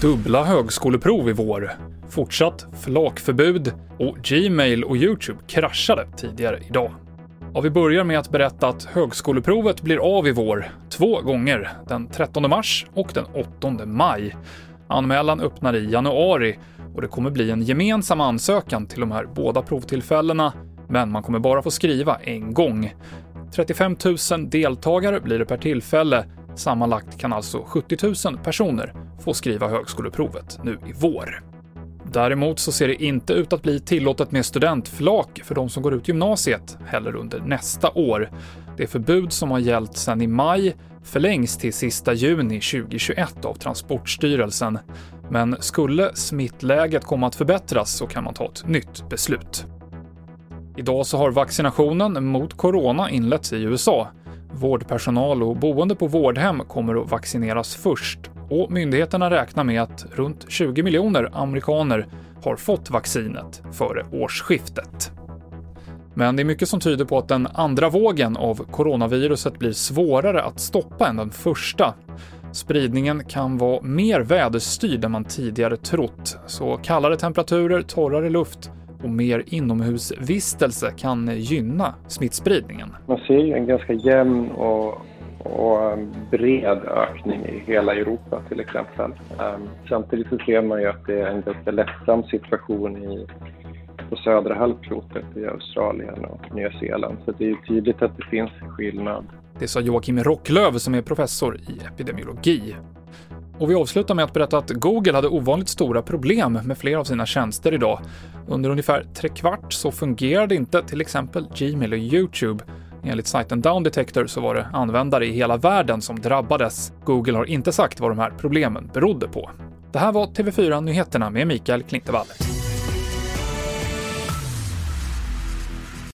Dubbla högskoleprov i vår, fortsatt flakförbud och Gmail och Youtube kraschade tidigare idag. Ja, vi börjar med att berätta att högskoleprovet blir av i vår två gånger, den 13 mars och den 8 maj. Anmälan öppnar i januari och det kommer bli en gemensam ansökan till de här båda provtillfällena, men man kommer bara få skriva en gång. 35 000 deltagare blir det per tillfälle. Sammanlagt kan alltså 70 000 personer få skriva högskoleprovet nu i vår. Däremot så ser det inte ut att bli tillåtet med studentflak för de som går ut gymnasiet heller under nästa år. Det förbud som har gällt sedan i maj förlängs till sista juni 2021 av Transportstyrelsen. Men skulle smittläget komma att förbättras så kan man ta ett nytt beslut. Idag så har vaccinationen mot corona inletts i USA. Vårdpersonal och boende på vårdhem kommer att vaccineras först och myndigheterna räknar med att runt 20 miljoner amerikaner har fått vaccinet före årsskiftet. Men det är mycket som tyder på att den andra vågen av coronaviruset blir svårare att stoppa än den första. Spridningen kan vara mer väderstyrd än man tidigare trott, så kallare temperaturer, torrare luft och mer inomhusvistelse kan gynna smittspridningen. Man ser ju en ganska jämn och, och bred ökning i hela Europa till exempel. Um, samtidigt så ser man ju att det är en ganska lättsam situation i, på södra halvklotet i Australien och Nya Zeeland. Så det är ju tydligt att det finns skillnad. Det sa Joakim Rocklöv som är professor i epidemiologi. Och vi avslutar med att berätta att Google hade ovanligt stora problem med flera av sina tjänster idag. Under ungefär trekvart så fungerade inte till exempel Gmail och Youtube. Enligt sajten Down Detector så var det användare i hela världen som drabbades. Google har inte sagt vad de här problemen berodde på. Det här var TV4 Nyheterna med Mikael Klintevall.